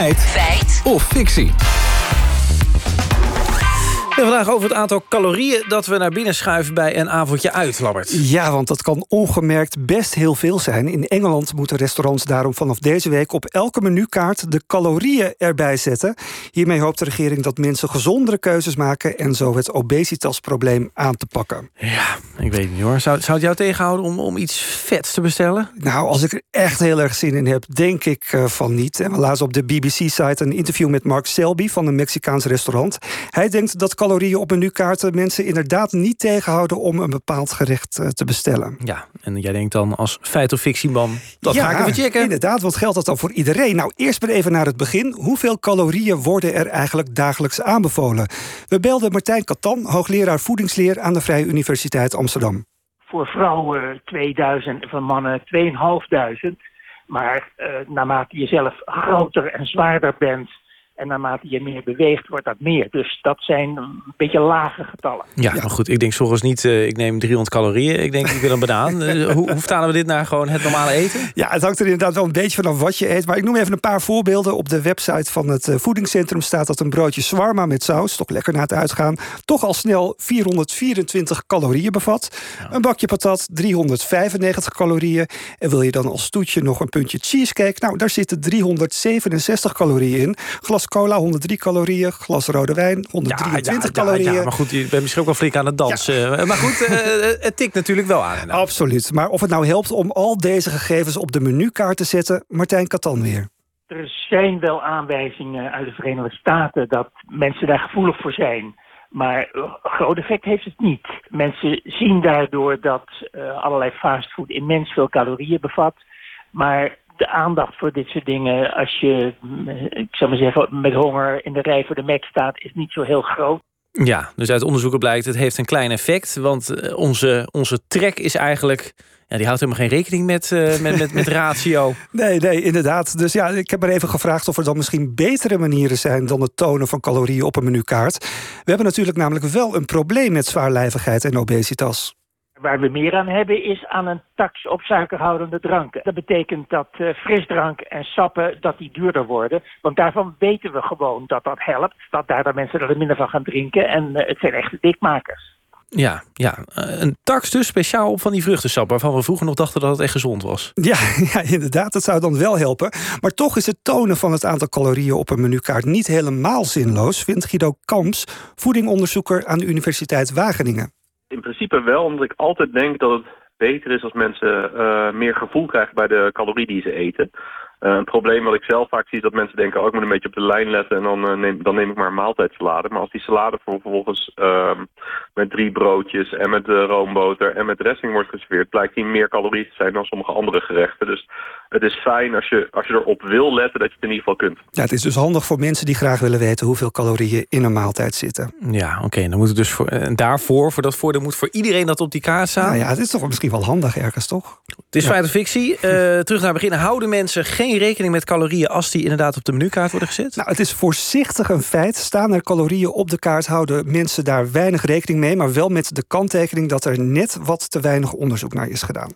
Feit. Feit. Of fictie. En vandaag over het aantal calorieën dat we naar binnen schuiven bij een avondje uit, Labbert. Ja, want dat kan ongemerkt best heel veel zijn. In Engeland moeten restaurants daarom vanaf deze week op elke menukaart de calorieën erbij zetten. Hiermee hoopt de regering dat mensen gezondere keuzes maken en zo het obesitasprobleem aan te pakken. Ja, ik weet niet hoor. Zou, zou het jou tegenhouden om, om iets vets te bestellen? Nou, als ik er echt heel erg zin in heb, denk ik uh, van niet. En we lazen op de BBC-site een interview met Mark Selby van een Mexicaans restaurant. Hij denkt dat calorieën op menukaarten mensen inderdaad niet tegenhouden om een bepaald gerecht uh, te bestellen. Ja, en jij denkt dan als feit of fictieman, dat ja, ga ik even checken. inderdaad, wat geldt dat dan voor iedereen? Nou, eerst maar even naar het begin. Hoeveel calorieën worden er eigenlijk dagelijks aanbevolen? We belden Martijn Katan, hoogleraar voedingsleer aan de Vrije Universiteit Amsterdam. Voor vrouwen 2000, voor mannen 2500. Maar uh, naarmate je zelf groter en zwaarder bent, en naarmate je meer beweegt, wordt dat meer. Dus dat zijn een beetje lage getallen. Ja, maar goed, ik denk soms niet, uh, ik neem 300 calorieën. Ik denk, ik wil een banaan. Uh, hoe, hoe vertalen we dit naar gewoon het normale eten? Ja, het hangt er inderdaad wel een beetje vanaf wat je eet. Maar ik noem even een paar voorbeelden. Op de website van het uh, voedingscentrum staat dat een broodje shawarma met saus, toch lekker na het uitgaan, toch al snel 424 calorieën bevat. Ja. Een bakje patat 395 calorieën. En wil je dan als toetje nog een puntje cheesecake? Nou, daar zitten 367 calorieën in. Glas cola 103 calorieën, glas rode wijn 123 ja, ja, calorieën. Ja, maar goed, je bent misschien ook wel flink aan het dansen. Ja. Maar goed, uh, het tikt natuurlijk wel aan. Nou. Absoluut. Maar of het nou helpt om al deze gegevens op de menukaart te zetten, Martijn Katan weer. Er zijn wel aanwijzingen uit de Verenigde Staten dat mensen daar gevoelig voor zijn. Maar groot effect heeft het niet. Mensen zien daardoor dat uh, allerlei fastfood immens veel calorieën bevat. Maar de aandacht voor dit soort dingen, als je, ik zou maar zeggen, met honger in de rij voor de Mac staat, is niet zo heel groot. Ja, dus uit onderzoeken blijkt, het heeft een klein effect. Want onze, onze trek is eigenlijk. Ja, die houdt helemaal geen rekening met, uh, met, met, met ratio. Nee, nee, inderdaad. Dus ja, ik heb er even gevraagd of er dan misschien betere manieren zijn dan het tonen van calorieën op een menukaart. We hebben natuurlijk namelijk wel een probleem met zwaarlijvigheid en obesitas. Waar we meer aan hebben is aan een tax op suikerhoudende dranken. Dat betekent dat uh, frisdrank en sappen dat die duurder worden. Want daarvan weten we gewoon dat dat helpt. Dat daardoor mensen er minder van gaan drinken. En uh, het zijn echte dikmakers. Ja, ja, een tax dus speciaal op van die vruchtensap... waarvan we vroeger nog dachten dat het echt gezond was. Ja, ja, inderdaad, dat zou dan wel helpen. Maar toch is het tonen van het aantal calorieën op een menukaart... niet helemaal zinloos, vindt Guido Kamps... voedingonderzoeker aan de Universiteit Wageningen. In principe wel, omdat ik altijd denk dat het beter is als mensen uh, meer gevoel krijgen bij de calorie die ze eten. Uh, een probleem wat ik zelf vaak zie is dat mensen denken... oh, ik moet een beetje op de lijn letten en dan, uh, neem, dan neem ik maar een maaltijdsalade. Maar als die salade vervolgens uh, met drie broodjes en met roomboter en met dressing wordt geserveerd... blijkt die meer calorieën te zijn dan sommige andere gerechten. Dus het is fijn als je, als je erop wil letten dat je het in ieder geval kunt. Ja, het is dus handig voor mensen die graag willen weten... hoeveel calorieën in een maaltijd zitten. Ja, oké. Okay, dan moet het dus voor, en daarvoor, voor dat voordeel moet voor iedereen dat op die kaart staan. Nou ja, het is toch misschien wel handig ergens, toch? Het is ja. feit of fictie. terug naar het begin. Houden mensen geen geen rekening met calorieën als die inderdaad op de menukaart worden gezet? Nou, het is voorzichtig een feit. Staan er calorieën op de kaart, houden mensen daar weinig rekening mee, maar wel met de kanttekening dat er net wat te weinig onderzoek naar is gedaan.